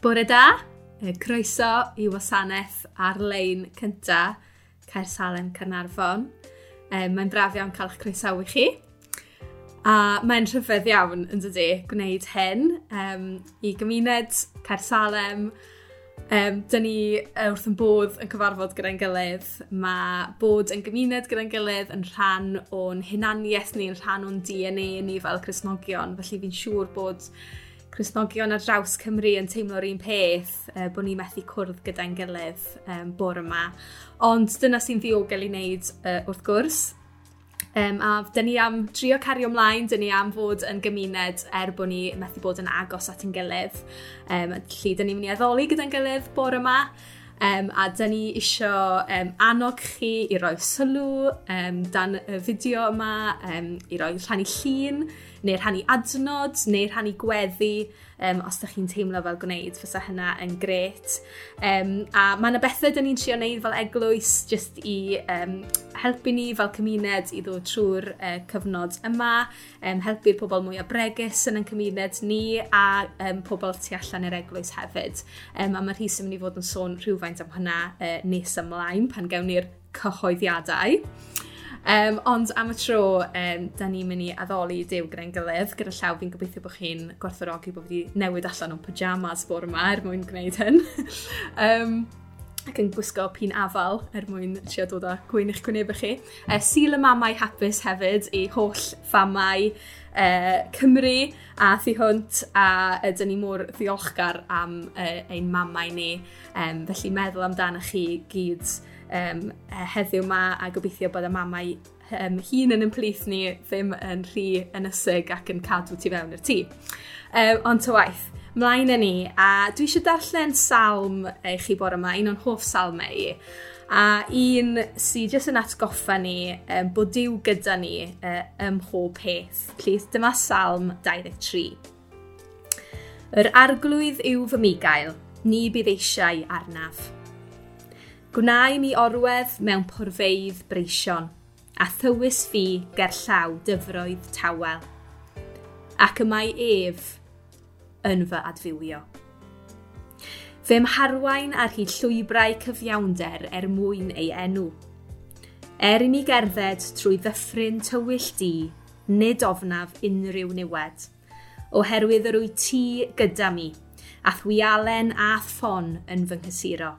Bore da, croeso i wasanaeth ar-lein cynta Caer Salem Carnarfon. E, mae'n braf iawn cael eich croesawu chi. A mae'n rhyfedd iawn, yn dydy, gwneud hyn um, i gymuned Caer Salem. Um, Dyn ni wrth yn bodd yn cyfarfod gyda'n gilydd. Mae bod yn gymuned gyda'n gilydd yn rhan o'n hunaniaeth ni, yn rhan o'n DNA ni fel Cresnogion. Felly fi'n siŵr bod Cresnogion ar draws Cymru yn teimlo'r un peth uh, bod ni methu cwrdd gyda'n gilydd um, bore yma. Ond dyna sy'n ddiogel i wneud uh, wrth gwrs. Um, a dyn ni am trio cario ymlaen, dyn ni am fod yn gymuned er bod ni methu bod yn agos at ein gilydd. Um, lly, dyn ni'n mynd i addoli gyda'n gilydd bore yma. Um, a dyn ni isio um, annog chi i roi sylw um, dan y fideo yma, um, i roi rhannu llun, neu rhannu adnod, neu rhannu gweddi, um, os ydych chi'n teimlo fel gwneud, fysa hynna yn gret. Um, a mae yna bethau dyn ni'n trio wneud fel eglwys just i um, helpu ni fel cymuned i ddod trwy'r uh, cyfnod yma, um, helpu'r pobl mwy o bregus yn y cymuned ni a um, pobl tu allan i'r eglwys hefyd. Um, a mae Rhys yn mynd i fod yn sôn rhywfaint am hynna uh, nes ymlaen pan gewn ni'r cyhoeddiadau. Um, ond am y tro, um, da ni'n mynd i addoli dew gyda'n gilydd. Gyda llaw fi'n gobeithio bod chi'n gwerthorogi bod fi wedi newid allan o'n pyjamas bore yma er mwyn gwneud hyn. um, ac yn gwisgo pin afal er mwyn trio dod â gwyn eich gwynebau chi. E, Sil y mamau hapus hefyd i holl famau e, Cymru a thu hwnt a e, dyn ni mor ddiolchgar am e, ein mamau ni. E, felly meddwl amdano chi gyd um, heddiw ma a gobeithio bod y mamau um, hun yn ymplith ni ddim yn rhy ynysig ac yn cadw tu fewn i'r tŷ. Um, ond to waith, mlaen yn ni a dwi eisiau darllen salm i chi bore yma, un o'n hoff salmau i a un sydd jyst yn atgoffa ni um, bod diw gyda ni uh, ym mhob peth. Plys, dyma Salm 23. Yr arglwydd yw fy migael, ni bydd eisiau arnaf. Gwnau mi orwedd mewn porfeidd breision, a thywys fi gerllaw dyfroedd tawel. Ac y mae ef yn fy adfywio. Fe harwain ar hyd llwybrau cyfiawnder er mwyn ei enw. Er i mi gerdded trwy ddyffryn tywyll di, nid ofnaf unrhyw niwed, oherwydd yr wyt ti gyda mi, a thwialen a ffon yn fy nghysuro.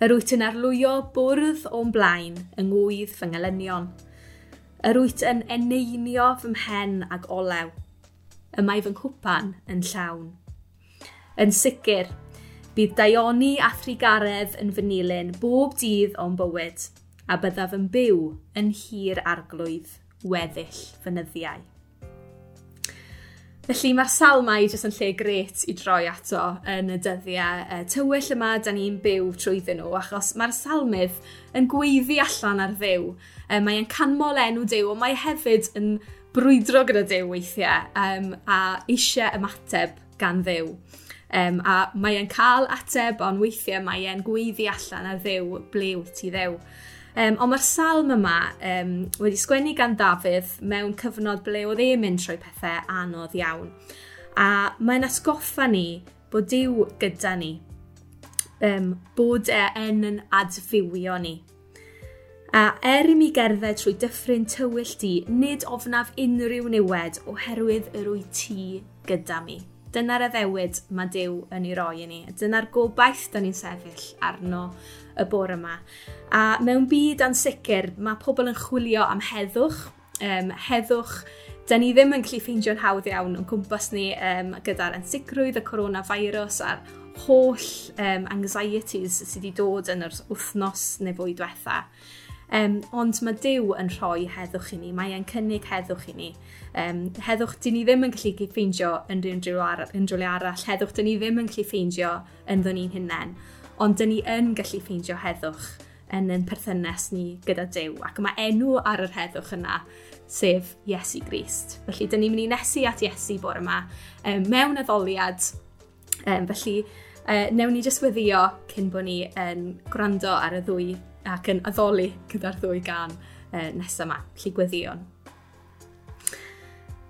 Yr wyt yn arlwyo bwrdd o'n blaen yng ngwydd fy ngelynion. Yr wyt yn eneinio fy mhen ag olew. Y mae fy nghwpan yn llawn. Yn sicr, bydd daioni a thrigaredd yn fy nilyn bob dydd o'n bywyd, a byddaf yn byw yn hir arglwydd weddill fynyddiau. Felly mae'r salmau jyst yn lle gret i droi ato yn y dyddiau e, tywyll yma da ni'n byw trwyddyn nhw achos mae'r salmydd yn gweiddi allan ar ddew. E, mae e'n canmol enw dew ond mae hefyd yn brwydro gyda dew weithiau um, a eisiau ymateb gan ddew. Um, a mae e'n cael ateb ond weithiau mae e'n gweiddi allan ar ddew ble wyt ti ddew. Um, ond mae'r salm yma um, wedi sgwennu gan Dafydd mewn cyfnod ble oedd e'n mynd trwy pethau anodd iawn. A mae'n asgoffa ni bod Dyw gyda ni. Um, bod e yn yn adfywio ni. A er i mi gerdded trwy dyffryn tywyll di, nid ofnaf unrhyw niwed oherwydd yr wyt ti gyda mi. Dyna'r addewid mae Dyw yn ei roi i ni. Dyna'r gobaith da ni'n sefyll arno y bore yma. A mewn byd ansicr, mae pobl yn chwilio am heddwch. Um, heddwch, da ni ddim yn gallu ffeindio'n hawdd iawn o'n cwmpas ni um, gyda'r ansicrwydd, y coronavirus a'r holl um, anxieties sydd wedi dod yn yr wythnos neu fwy diwetha. Um, ond mae Dyw yn rhoi heddwch i ni, mae e'n cynnig heddwch i ni. Um, heddwch dyn ni ddim yn gallu ffeindio yn unrhyw, unrhyw arall, heddwch dyn ni ddim yn gallu ffeindio yn ddyn ni'n hunain ond dyn ni yn gallu ffeindio heddwch yn yn perthynas ni gyda Dyw. Ac mae enw ar yr heddwch yna, sef Iesu Grist. Felly, dyn ni'n mynd i nesu at Iesu bore yma um, mewn addoliad. Um, felly, uh, newn ni jyst weddio cyn bod ni yn gwrando ar y ddwy ac yn addoli gyda'r ddwy gan uh, nesaf yma, lle gweddion.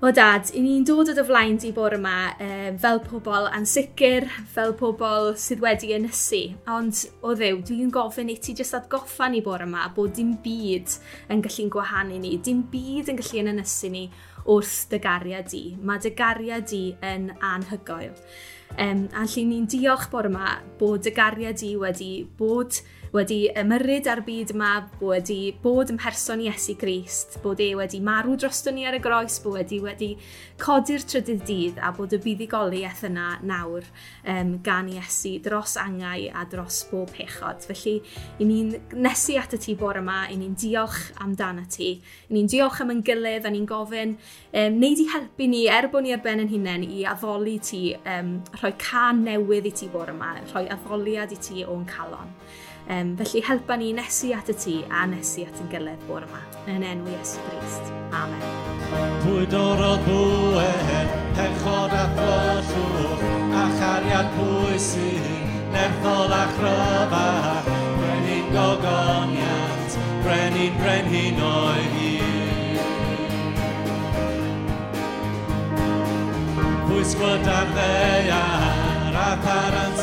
O dad, i ni'n dod o dy flaen di bore yma um, ehm, fel pobl ansicr, fel pobl sydd wedi ynysu. Ond o ddew, dwi'n gofyn i ti jyst atgoffa ni bore yma bod dim byd yn gallu'n gwahanu ni, dim byd yn gallu yn ynysu ni wrth dy gariad di. Mae dy gariad di yn anhygoel. Ehm, um, a lle ni'n diolch bore yma bod dy gariad di wedi bod wedi ymyrryd ar byd yma, wedi bod yn person Iesu Grist, bod e wedi marw drosto ni ar y groes, bod wedi wedi codi'r trydydd dydd a bod y buddigoliaeth yna nawr um, gan Iesu dros angau a dros bob pechod. Felly, i ni'n nesu at y ti bore yma, i ni'n diolch amdana ti, i ni'n diolch am yn gilydd, a ni'n gofyn, um, neud i helpu ni er bod ni ar ben yn hunain i addoli ti, um, rhoi can newydd i ti bore yma, rhoi addoliad i ti o'n calon. Um, felly helpa ni nesu at y ti a nesu at yn gilydd bore yma. Yn enw Iesu Grist. Amen. Bwydorodd bwen, pechod a chlollwch, a chariad pwysig, nerthol a chryfach, brenin gogoniant, brenin brenin o'i Pwysgwyd ar ddeiar, a thar yn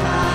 far.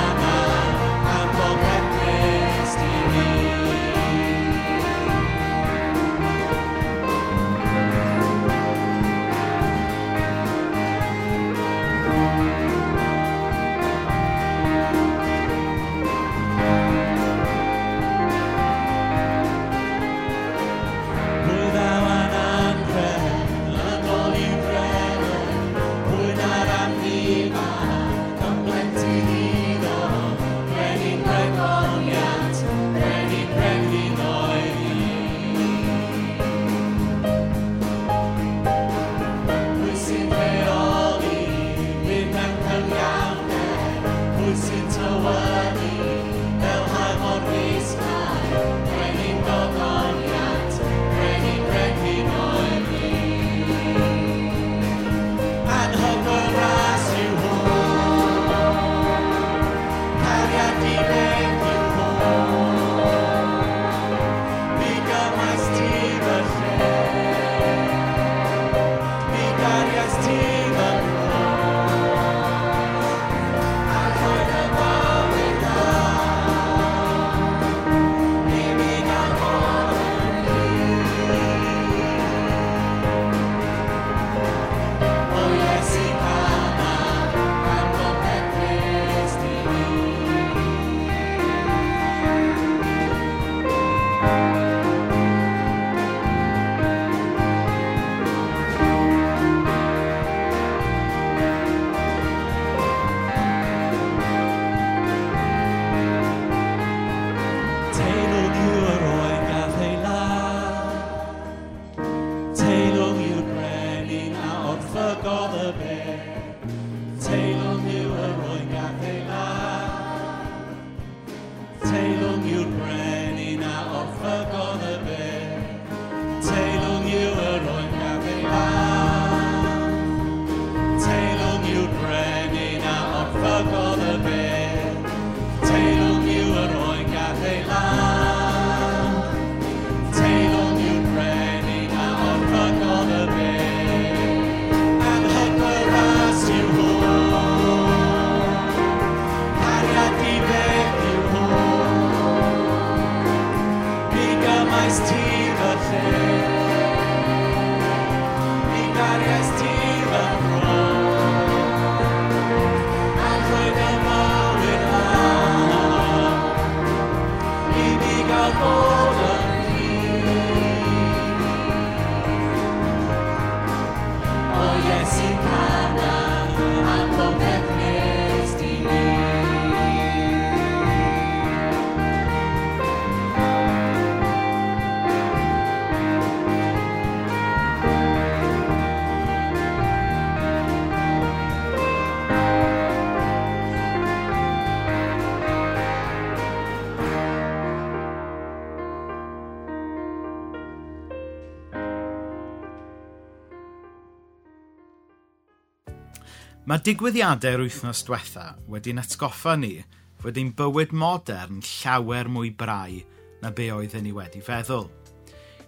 Mae digwyddiadau'r wythnos diwetha wedi'n atgoffa ni fod ein bywyd modern llawer mwy brau na be oedden ni wedi feddwl.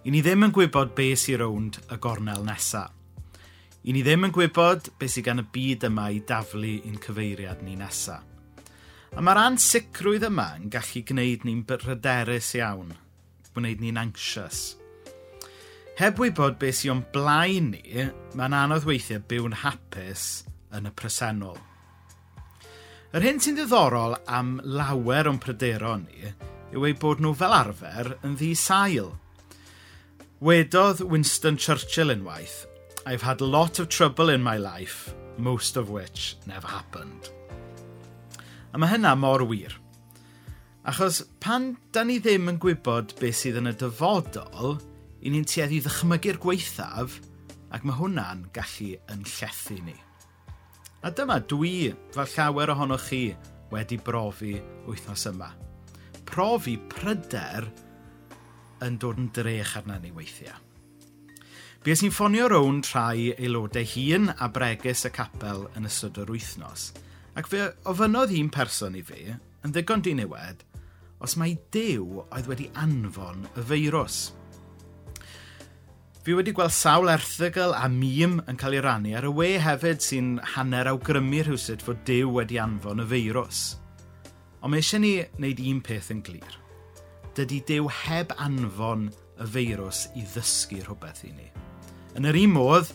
I ni ddim yn gwybod be sy'n rownd y gornel nesaf. I ni ddim yn gwybod be sy'n gan y byd yma i daflu i'n cyfeiriad ni nesaf. A mae'r ansicrwydd yma yn gallu gwneud ni'n bryderus iawn, gwneud ni'n anxious. Heb wybod beth sy'n blaen ni, mae'n anodd weithiau byw'n hapus yn y presennol. Yr hyn sy'n ddiddorol am lawer o'n pryderon ni yw ei bod nhw fel arfer yn ddi sail. Wedodd Winston Churchill unwaith, I've had a lot of trouble in my life, most of which never happened. A mae hynna mor wir. Achos pan da ni ddim yn gwybod beth sydd yn y dyfodol, i ni'n tueddu ddychmygu'r gweithaf, ac mae hwnna'n gallu yn llethu ni. A dyma dwi, fel llawer ohonoch chi, wedi brofi wythnos yma. Profi pryder yn dod yn drech arna ni weithiau. Bues sy'n ffonio rown rhai aelodau hun a bregus y capel yn ystod yr wythnos, ac fe ofynodd un person i fi, yn ddigon dinewed, os mae dew oedd wedi anfon y feirws. Fi wedi gweld sawl erthygl a mîm yn cael ei rannu ar y we hefyd sy'n hanner awgrymu rhywsyd fod Dyw wedi anfon y feirws. Ond mae eisiau ni wneud un peth yn glir. Dydy Dyw heb anfon y feirws i ddysgu rhywbeth i ni. Yn yr un modd,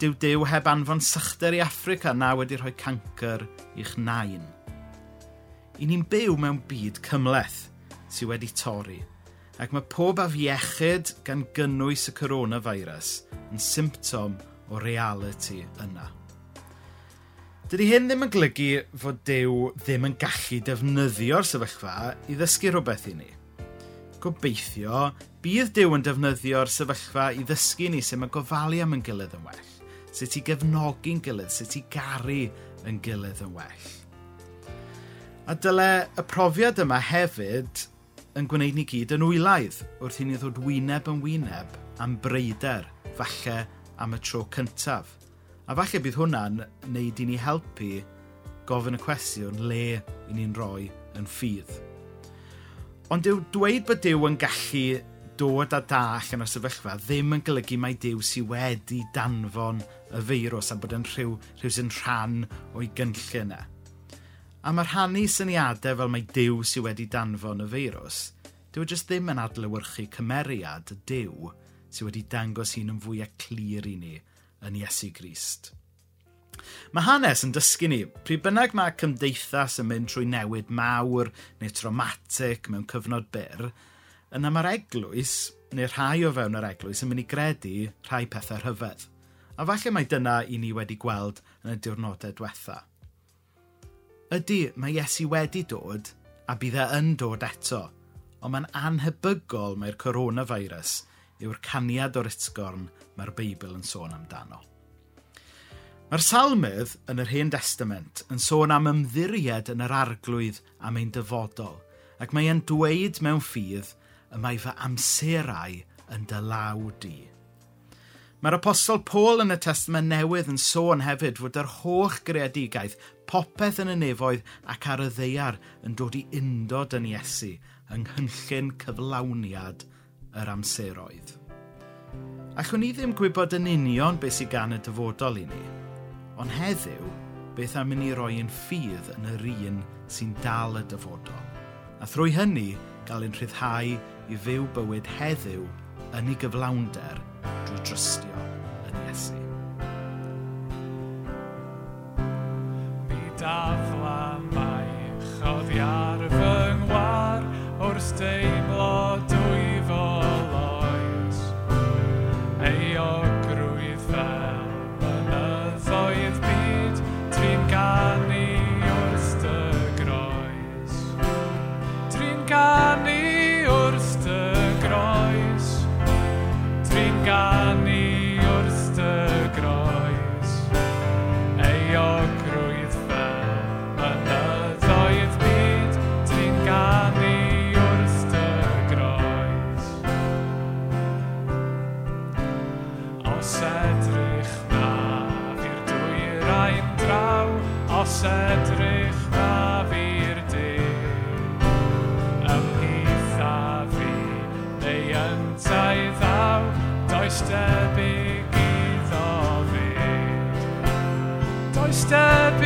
dyw Dyw heb anfon sychder i Africa na wedi rhoi cancer i'ch nain. I ni'n byw mewn byd cymleth sydd wedi torri ac mae pob afiechyd gan gynnwys y coronavirus yn symptom o reality yna. Dydy hyn ddim yn glygu fod Dyw ddim yn gallu defnyddio'r sefyllfa i ddysgu rhywbeth i ni. Gobeithio, bydd Dyw yn defnyddio'r sefyllfa i ddysgu ni sut mae gofalu am yn gilydd yn well, sut i gefnogi'n gilydd, sut i garu yn gilydd yn well. A dyle y profiad yma hefyd yn gwneud ni gyd yn wylaidd wrth i ni ddod wyneb yn wyneb am breider, falle am y tro cyntaf. A falle bydd hwnna'n wneud i ni helpu gofyn y cwestiwn le i ni'n rhoi yn ffydd. Ond dyw dweud bod Dyw yn gallu dod a dall yn y sefyllfa ddim yn golygu mai Dyw sydd wedi danfon y feirws a bod yn rhyw, rhyw sy'n rhan o'i gynllun e. A mae rhannu syniadau fel mae Dyw sydd wedi danfon y feirws, dyw e jyst ddim yn adlewyrchu cymeriad y Dyw sydd wedi dangos hi'n yn fwyaf clir i ni yn Iesu Grist. Mae hanes yn dysgu ni, pryd bynnag mae cymdeithas yn mynd trwy newid mawr neu traumatic mewn cyfnod byr, yna mae'r eglwys, neu rhai o fewn yr eglwys, yn mynd i gredu rhai pethau rhyfedd. A falle mae dyna i ni wedi gweld yn y diwrnodau diwethaf. Ydy, mae Iesu wedi dod a bydd e yn dod eto, ond mae'n anhebygol mae'r coronavirus yw'r caniad o'r utgorn mae'r Beibl yn sôn amdano. Mae'r salmydd yn yr Hen Testament yn sôn am ymddiried yn yr arglwydd am ein dyfodol, ac mae e'n dweud mewn ffydd y mae fy amserau yn dylaw di. Mae'r apostol Paul yn y testament newydd yn sôn hefyd fod yr holl greadigaeth popeth yn y nefoedd ac ar y ddeiar yn dod i undod yn Iesu yng nghynllun cyflawniad yr amseroedd. Allwn ni ddim gwybod yn union beth sydd gan y dyfodol i ni, ond heddiw, beth am i ni roi yn ffydd yn yr un sy'n dal y dyfodol, a thrwy hynny gael ein rhyddhau i fyw bywyd heddiw yn ei gyflawnder drwy drystio yn Iesu. step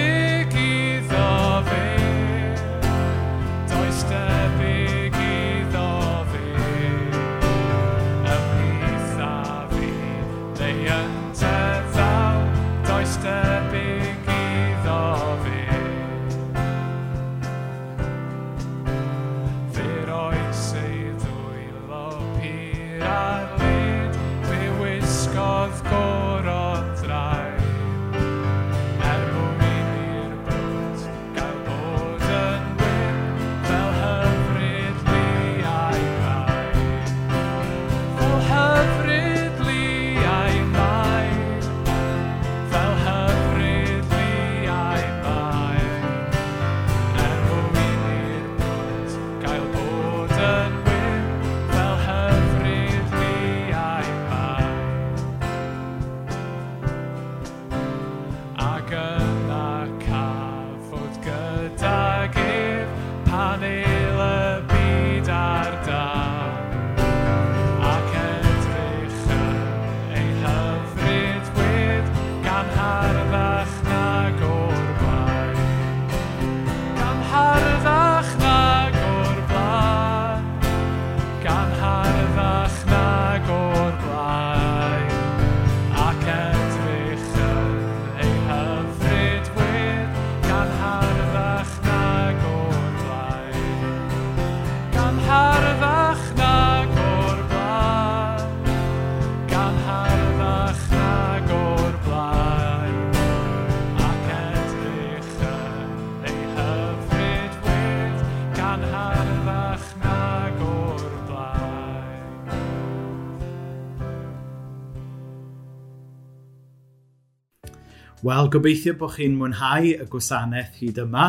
Wel, gobeithio bod chi'n mwynhau y gwasanaeth hyd yma.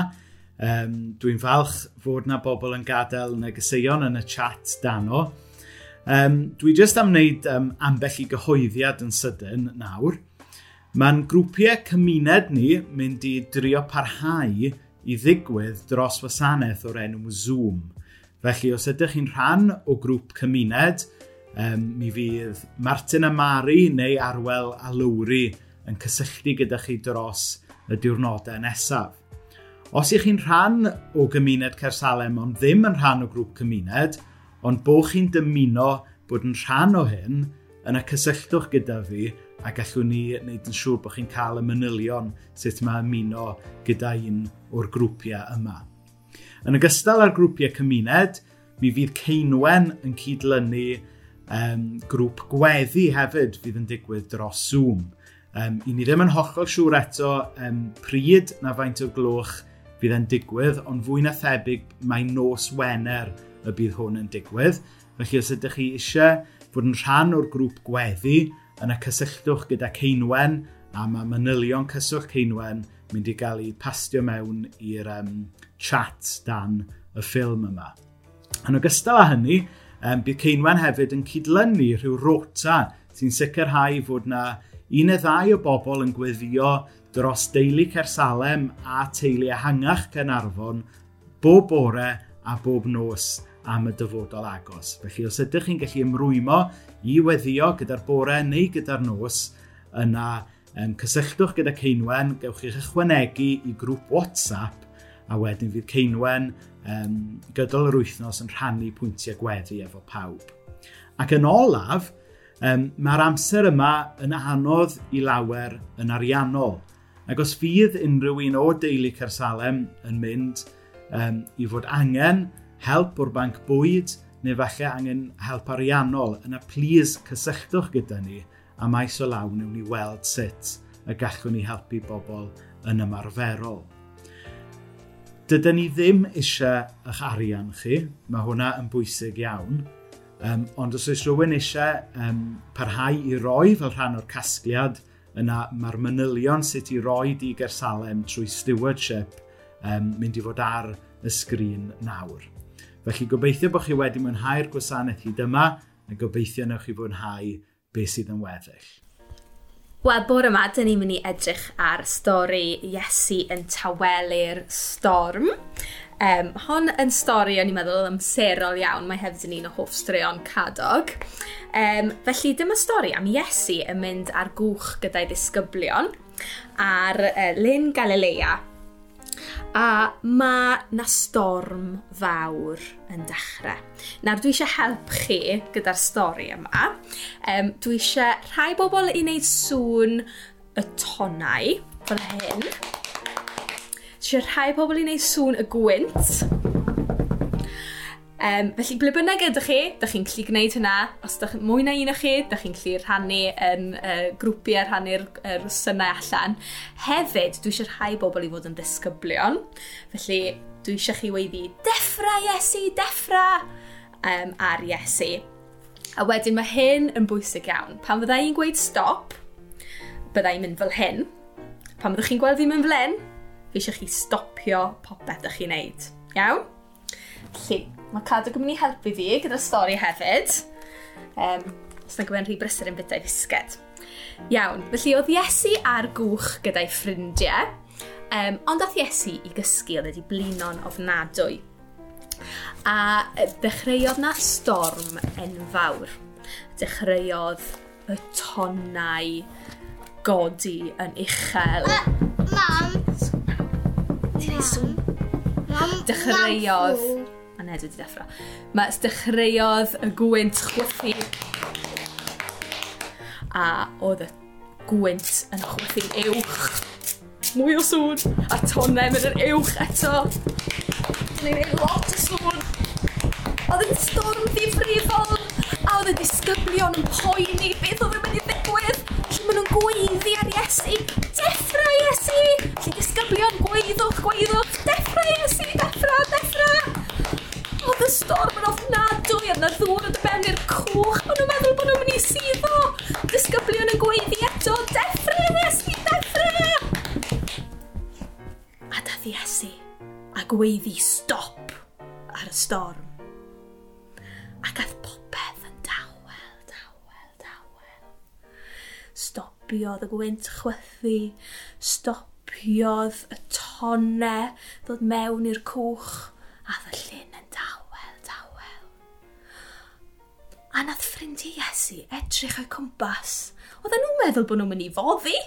Um, dwi'n falch fod na bobl yn gadael negeseuon yn y chat dano. Um, dwi jyst am wneud um, ambell i gyhoeddiad yn sydyn nawr. Mae'n grwpiau cymuned ni mynd i drio parhau i ddigwydd dros wasanaeth o'r enw Zoom. Felly, os ydych chi'n rhan o grŵp cymuned, um, mi fydd Martin a Mari neu Arwel a Lowri yn cysylltu gyda chi dros y diwrnodau nesaf. Os ych chi'n rhan o gymuned Cersalem ond ddim yn rhan o grŵp cymuned, ond bod chi'n dymuno bod yn rhan o hyn, yna cysylltwch gyda fi a gallwn ni wneud yn siŵr bod chi'n cael y manylion sut mae ymuno gyda un o'r grwpiau yma. Yn ogystal â'r grwpiau cymuned, mi fydd Ceinwen yn cydlynu um, grŵp gweddi hefyd fydd yn digwydd dros Zoom. Um, I ni ddim yn hollol siŵr eto um, pryd na faint o gloch fydd yn digwydd, ond fwy na thebyg mae nos Wener y bydd hwn yn digwydd. Felly os ydych chi eisiau fod yn rhan o'r grŵp gweddi, yna cysylltwch gyda Ceinwen a mae manylion cyswch Ceinwen mynd i gael ei pastio mewn i'r um, chat dan y ffilm yma. Yn ogystal â hynny, um, bydd Ceinwen hefyd yn cydlynu rhyw rota sy'n sicrhau fod na Un neu ddau o bobl yn gweddio dros deulu Cersalem a teulu ehangach Cynarfon bob bore a bob nos am y dyfodol agos. Felly os ydych chi'n gallu ymrwymo i weddio gyda'r bore neu gyda'r nos yna um, cysylltwch gyda Ceinwen, gewch chi'ch ychwanegu i grŵp WhatsApp a wedyn fydd Ceinwen um, gydol yr wythnos yn rhannu pwyntiau gweddi efo pawb. Ac yn olaf, Um, Mae'r amser yma yn anodd i lawer yn ariannol. Ac os fydd unrhyw un o deulu Cersalem yn mynd um, i fod angen help o'r banc bwyd neu falle angen help ariannol, yna plis cysylltwch gyda ni a maes o law newn ni weld sut y gallwn ni helpu bobl yn ymarferol. Dydyn ni ddim eisiau eich arian chi, mae hwnna yn bwysig iawn, Um, ond os oes rhywun eisiau um, parhau i roi fel rhan o'r casgliad, yna mae'r manylion sut i roi di gersalem trwy stewardship um, mynd i fod ar y sgrin nawr. Felly gobeithio bod chi wedi mwynhau'r gwasanaeth hyd yma a gobeithio newch chi fwynhau beth sydd yn weddill. Wel, bore yma, dyn ni'n mynd i edrych ar stori Iesu yn tawelu'r storm. Um, hon yn stori o'n i'n meddwl amserol iawn, mae hefyd yn un o hoff straeon cadog. Um, felly dyma stori am Iesu yn mynd ar gwch gyda'i ddisgyblion ar uh, Lyn Galilea. A mae na storm fawr yn dechrau. Nawr dwi eisiau help chi gyda'r stori yma. Um, dwi eisiau rhai bobl i wneud sŵn y tonau, fel hyn. Ti'n rhai pobl i wneud sŵn y gwynt. Um, felly, ble bynnag ydych chi, ydych chi'n gallu gwneud hynna. Os ydych chi'n mwy na un o chi, ydych chi'n gallu rhannu yn uh, grwpiau, rhannu'r er synnau allan. Hefyd, dwi eisiau rhai bobl i fod yn ddisgyblion. Felly, dwi eisiau chi weiddi, deffra Iesu, deffra! Um, ar Iesu. A wedyn mae hyn yn bwysig iawn. Pan fydda i'n gweud stop, bydda i'n mynd fel hyn. Pan byddwch chi'n gweld fi'n mynd fel hyn, fi eisiau chi stopio popeth ych chi'n neud. Iawn? Lly, mae cadw yn mynd i helpu fi gyda'r stori hefyd. Um, os na gwybod rhy brysur yn bydau fisged. Iawn, felly oedd Iesu ar gwch gyda'i ffrindiau, um, ond oedd Iesu i gysgu oedd wedi blino'n ofnadwy. A dechreuodd na storm enfawr. Dechreuodd y tonnau godi yn uchel. Ah! reswm dechreuodd... A ned wedi deffro. Mae dechreuodd y gwynt chwythu. A oedd y gwynt yn chwythu uwch. Mwy o sŵn. A tonau mynd yn uwch eto. Dwi'n ei lot o sŵn. Oedd yn storm ddifrifol. A oedd y disgyblion yn poeni. Beth oedd yn mynd i gweiddi ar Iesu. Deffra Iesu! Felly disgyblion, gweiddwch, gweiddwch. Deffra Iesu, deffra, deffra! Oedd y storm yn ofnadwy, oedd na ddŵr yn ben i'r cwch. Maen nhw'n meddwl bod nhw'n mynd i suddo. Disgyblion yn gweiddi eto, deffra Iesu, deffra! A dath Iesu a gweiddi stop ar y storm. Ac ath stopiodd y gwynt chwythu, stopiodd y tonne ddod mewn i'r cwch, a y llun yn dawel, dawel. A nath ffrindiau Iesu edrych o'i cwmpas. Oedden nhw'n meddwl bod nhw'n mynd i foddi.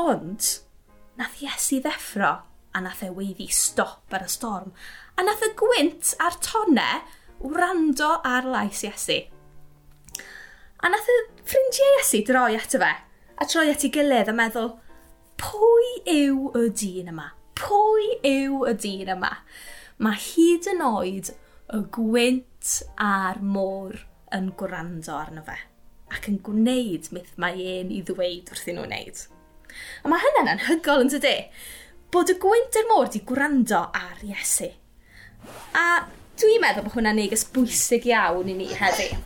Ond, nath Iesu ddeffro a nath e weiddi stop ar y storm, a nath y gwynt a'r tonne wrando ar lais Iesu. A nath y ffrindiau Iesu droi ato fe, a troi at ei gilydd a meddwl, pwy yw y dyn yma? Pwy yw y dyn yma? Mae hyd yn oed y gwynt a'r môr yn gwrando arno fe ac yn gwneud myth mae e'n i ddweud wrthyn nhw'n wneud. A mae hynny'n anhygol yn dydy, bod y gwynt a'r môr wedi gwrando ar Iesu. A dwi'n meddwl bod hwnna'n neges bwysig iawn i ni heddi.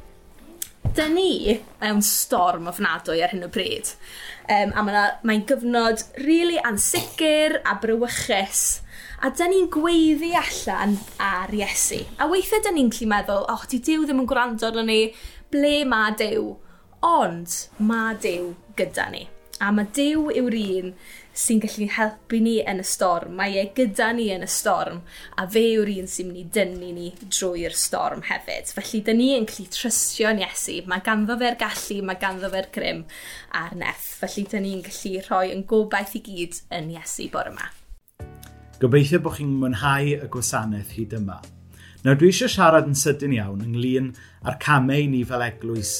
Da ni mewn storm ofnadwy ar hyn o bryd. Um, a mae'n mae gyfnod rili really ansicr a brywychus. A da ni'n gweiddi allan ar Iesu. A weithiau da ni'n clu meddwl, oh, di Dyw ddim yn gwrando arno ni, ble mae Dyw? Ond mae Dyw gyda ni. A mae Dyw yw'r un sy'n gallu helpu ni yn y storm. Mae e gyda ni yn y storm a fe yw'r un sy'n mynd i dynnu ni drwy'r storm hefyd. Felly, dyn ni yn gallu trystio'n Iesu. Mae ganddo fe'r gallu, mae ganddo fe'r grym a'r neth. Felly, dyn ni'n gallu rhoi yn gobaith i gyd yn Iesu bore yma. Gobeithio bod chi'n mwynhau y gwasanaeth hyd yma. Nawr dwi eisiau siarad yn sydyn iawn ynglyn â'r camau ni fel eglwys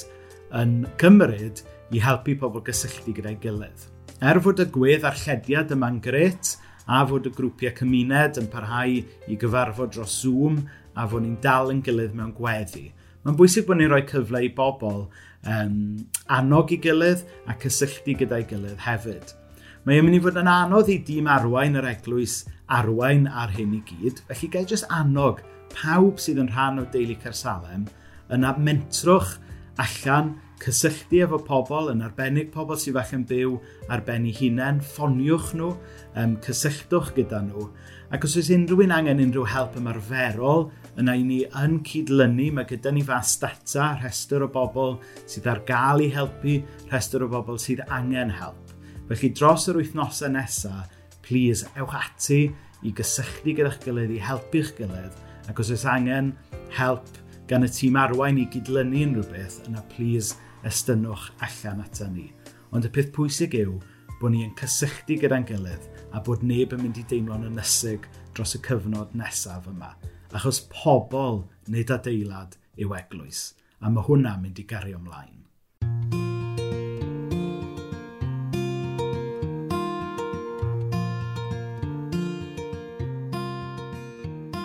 yn cymryd i helpu pobl gysylltu gyda'i gilydd. Er fod y gwedd a'r llediad yma'n gret, a fod y grwpiau cymuned yn parhau i gyfarfod dros Zoom a fod ni'n dal yn gilydd mewn gweddi. Mae'n bwysig bod ni'n rhoi cyfle i bobl um, annog i gilydd a cysylltu gyda'i gilydd hefyd. Mae yn mynd i fod yn anodd i dîm arwain yr eglwys arwain ar hyn i gyd, felly gael jyst annog pawb sydd yn rhan o deulu Cersalem yna mentrwch allan cysylltu efo pobl, yn arbennig pobl sydd falle'n byw ar ben eu hunain, ffoniwch nhw, um, cysylltwch gyda nhw. Ac os oes unrhywun angen unrhyw help ymarferol, yna i ni yn cydlynu, mae gyda ni fas data, rhestr o bobl sydd ar gael i helpu, rhestr o bobl sydd angen help. Felly dros yr wythnosau nesaf, please, ewch ati i gysylltu gyda'ch gilydd, i helpu'ch gilydd, ac os oes angen help gan y tîm arwain i gydlynu unrhyw beth, yna please, estynwch allan ata ni. Ond y peth pwysig yw bod ni'n cysylltu gyda'n gilydd a bod neb yn mynd i deimlo'n ynysig dros y cyfnod nesaf yma. Achos pobl nid adeilad yw eglwys, a mae hwnna'n mynd i gario ymlaen.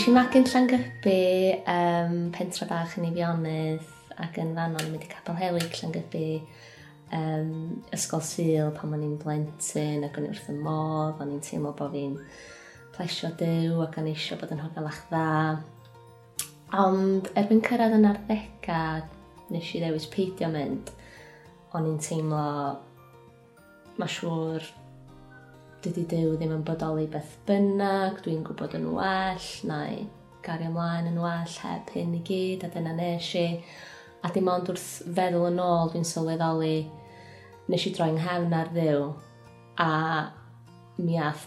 Ti'n mac yn Llangybi, um, pentra bach yn Eifionydd, ac yn fan o'n mynd i capel helig Llangybi, um, ysgol syl pan o'n i'n blentyn ac o'n i wrth y modd, o'n i'n teimlo bod fi'n plesio dyw ac o'n eisiau bod yn hogelach dda. Ond erbyn cyrraedd yn arddega, nes i ddewis peidio mynd, o'n i'n teimlo, mae siŵr dydy dyw ddim yn bodoli beth bynnag, dwi'n gwybod yn well, neu gario ymlaen yn well heb hyn i gyd, a dyna nes i. A dim ond wrth feddwl yn ôl, dwi'n sylweddoli nes i droi'n nghefn ar ddiw a mi ath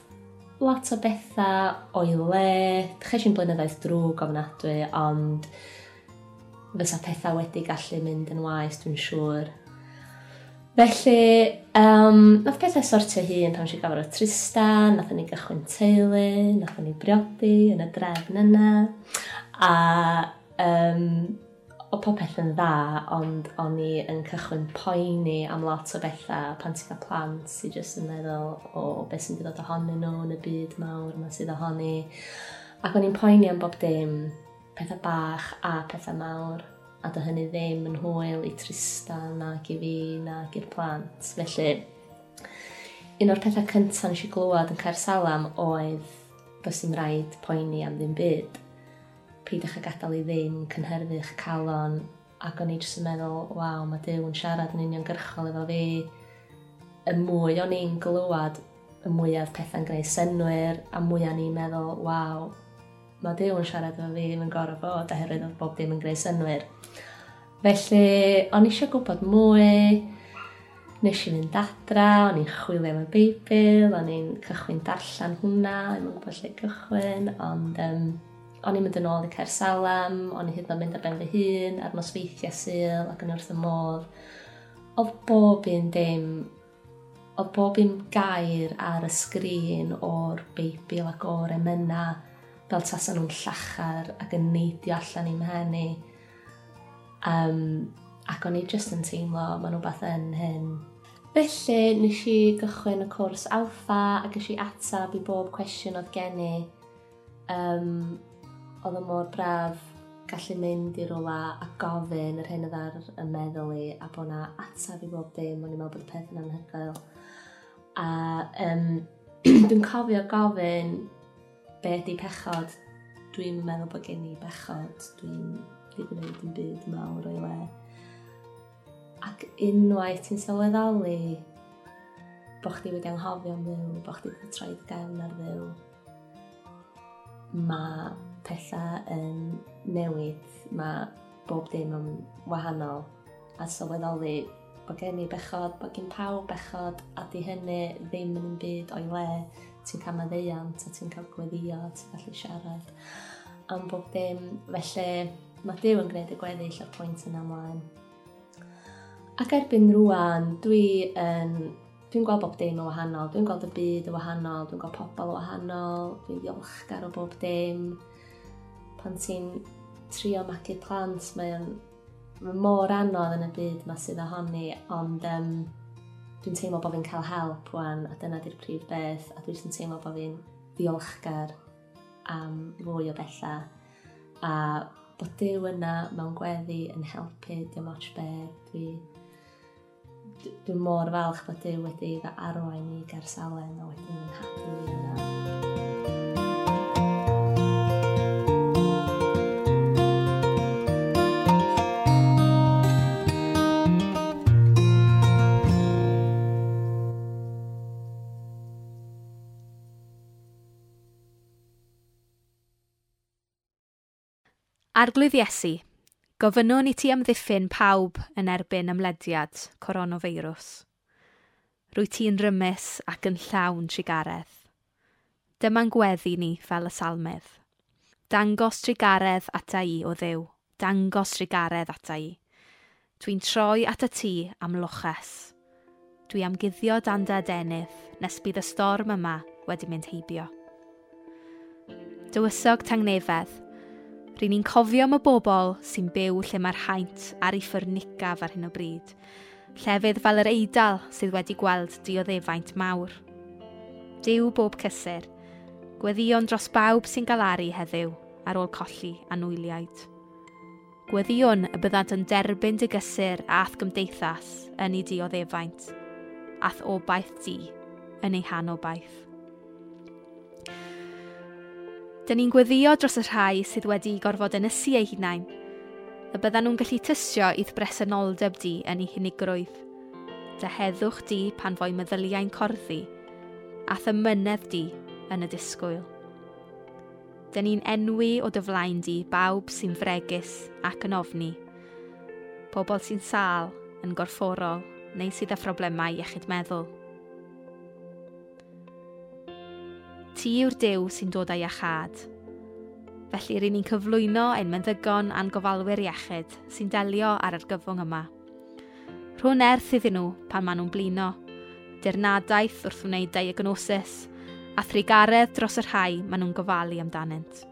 lot o bethau o'i le. Dechais i'n blynyddoedd drwg ofnadwy, ond fysa pethau wedi gallu mynd yn waes, dwi'n siŵr. Felly, um, nath pethau sortio hun pan si gafod o Tristan, nath ni gychwyn teulu, nath ni briodi yn y drefn yna, a um, o popeth yn dda, ond o'n i yn cychwyn poeni am lot o bethau pan ti'n cael plant sy'n jyst yn meddwl o beth sy'n dod ohonyn nhw yn y byd mawr yma sydd ohoni. Ac o'n i'n poeni am bob dim, pethau bach a pethau mawr, a dy hynny ddim yn hwyl i Tristan ac i fi ac i'r plant. Felly, un o'r pethau cyntaf nes i glywed yn Caer Salam oedd bys i'n rhaid poeni am ddim byd peidiwch â gadael i ddim cynhyrfu eich calon ac o'n i jyst yn meddwl, waw, mae Dyw yn siarad yn uniongyrchol efo fi. Y mwy o'n i'n glywed, y mwyaf pethau'n gwneud synwyr, a mwyaf ni'n meddwl, waw, mae Dyw yn siarad efo fi, yn gorau fod, oherwydd oedd bob dim yn gwneud synwyr. Felly, o'n i eisiau gwybod mwy, nes i fynd adra, o'n i'n chwilio am y Beibl, o'n i'n cychwyn darllen hwnna, o'n i'n gwybod lle cychwyn, ond um, O'n i'n mynd yn ôl i Caersalem, o'n i hyd yn mynd ar ben fy hun, ar nosweithiau syl ac yn wrth y modd. Oedd bob un dim, oedd bob un gair ar y sgrin o'r Beibl ac o'r emyna, fel tasan nhw'n llachar ac yn neidio allan i'n mhen i. Um, ac o'n i jyst yn teimlo, maen nhw beth yn hyn. Felly, nes i gychwyn y cwrs alfa ac nes i atab i bob cwestiwn oedd gen i. Um, Oedd y mor braf gallu mynd i rola a gofyn yr hyn oedd ar y meddwl i a bod na atab i bob dim, o'n i'n meddwl bod y peth yn anhygoel. A um, dwi'n cofio gofyn be ydi pechod. Dwi'n meddwl bod gen i bechod. Dwi'n ddim yn gwneud yn byd mawr o'i le. Ac unwaith ti'n sylweddoli bod chdi wedi anghofio am ddew, bod chdi wedi troed gefn ar ddew, mae pethau yn newid, mae bob dim yn wahanol a sylweddoli bod gen i bechod, bod gen pawb bechod a di hynny ddim yn un byd o'i le. Ti'n cael maddeiant a ti'n cael gweddio, ti'n gallu siarad. Am bob dim felly mae Dyw yn gwneud y gweddill o'r pwynt yna ymlaen ac erbyn rwan dwi yn dwi'n gweld bob dim yn wahanol, dwi'n gweld y byd yn wahanol, dwi'n gweld pobl yn wahanol, dwi'n ddiolchgar o bob dim, pan ti'n trio magu plant, mae o'n mor anodd yn y byd mae sydd ohoni, ond um, dwi'n teimlo bod fi'n cael help wan, a dyna di'r prif beth, a dwi'n teimlo bod fi'n ddiolchgar am fwy o bella. A bod Dyw yna mewn gweddi yn helpu dim ots be. Dwi, Dwi'n mor falch bod Dyw wedi fy arwain i gersalen a wedyn yn hadu i yna. Arglwydd Iesu, gofynnwn i ti amddiffyn pawb yn erbyn ymlediad coronafeirws. Rwy ti'n rymus ac yn llawn trigaredd. Dyma'n gweddi ni fel y salmedd. Dangos trigaredd ata i o ddew, dangos trigaredd ata i. Dwi'n troi at y tŷ am loches. Dwi am guddio dan dy adenydd nes bydd y storm yma wedi mynd heibio. Dywysog tangnefedd, rydyn ni'n cofio am y bobl sy'n byw lle mae'r haint ar ei ffyrnigaf ar hyn o bryd. Llefydd fel yr Eidal sydd wedi gweld dioddefaint mawr. Dyw bob cysur, gweddion dros bawb sy'n galaru heddiw ar ôl colli a nwyliaid. Gweddion y byddant yn derbyn dy gysur ath gymdeithas yn ei dioddefaint, ath obaith di yn ei hanobaith. Dyn ni'n gweddio dros y rhai sydd wedi gorfod ynysu eu hunain, y byddan nhw'n gallu tysio i'th bresenoldeb di yn ei hunigrwydd. Deheddwch di pan fo'i meddyliau'n corddi, a thymynedd di yn y disgwyl. Dyn ni'n enwi o dy flaen di bawb sy'n fregus ac yn ofni, pobl sy'n sal, yn gorfforol, neu sydd â phroblemau iechyd meddwl. Ti yw'r dew sy'n dod â'i achad. Felly, rydyn ni'n cyflwyno ein meddygon a'n gofalwyr iechyd sy'n delio ar yr gyfwng yma. Rhwn erth iddyn nhw pan maen nhw'n blino, dirnadaeth wrth wneud diagnosis, a thrigaredd dros y rhai maen nhw'n gofalu amdanynt.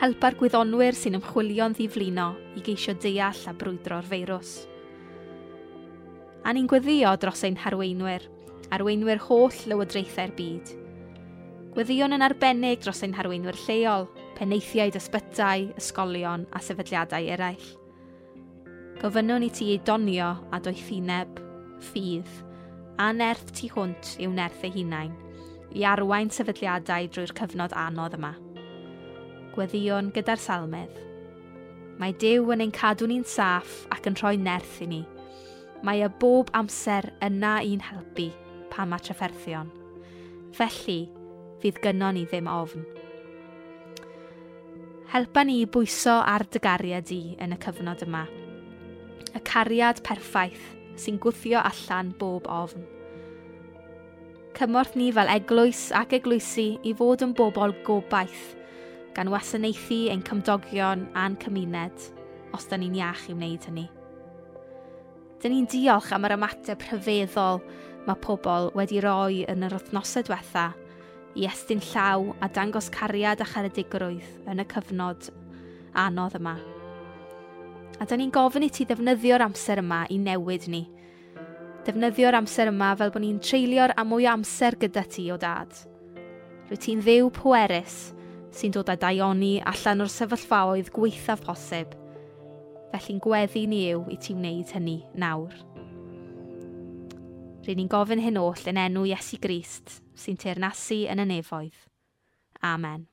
Helpa'r gwyddonwyr sy'n ymchwilio'n ddiflino i geisio deall a brwydro'r feirws. A ni'n gweddio dros ein harweinwyr, arweinwyr holl lywodraethau'r byd – Weddion yn arbennig dros ein harweinwyr lleol, peneithiaid ysbytau, ysgolion a sefydliadau eraill. Gofynnwn i ti ei donio a doethineb, ffydd, a nerth tu hwnt i'w nerth ei hunain, i arwain sefydliadau drwy'r cyfnod anodd yma. Gweddion gyda'r salmedd. Mae Dyw yn ein cadw ni'n saff ac yn rhoi nerth i ni. Mae y bob amser yna i'n helpu pan mae trafferthion. Felly, fydd gynnon ni ddim ofn. Helpa ni bwyso ar dy gariad yn y cyfnod yma. Y cariad perffaith sy'n gwthio allan bob ofn. Cymorth ni fel eglwys ac eglwysu i fod yn bobl gobaith gan wasanaethu ein cymdogion a'n cymuned os da ni'n iach i wneud hynny. Dyn ni'n diolch am yr ymateb rhyfeddol mae pobl wedi roi yn yr wythnosau diwetha i estyn llaw a dangos cariad a charedigrwydd yn y cyfnod anodd yma. A da ni'n gofyn i ti ddefnyddio'r amser yma i newid ni. Defnyddio'r amser yma fel bod ni'n treulio'r a mwy o amser gyda ti o dad. Rwy ti'n ddew pwerus sy'n dod â daioni allan o'r sefyllfaoedd gweithaf posib. Felly'n gweddi ni yw i ti wneud hynny nawr. Rydyn ni'n gofyn hyn oll yn enw Iesu Grist, sy'n teirnasu yn y nefoedd. Amen.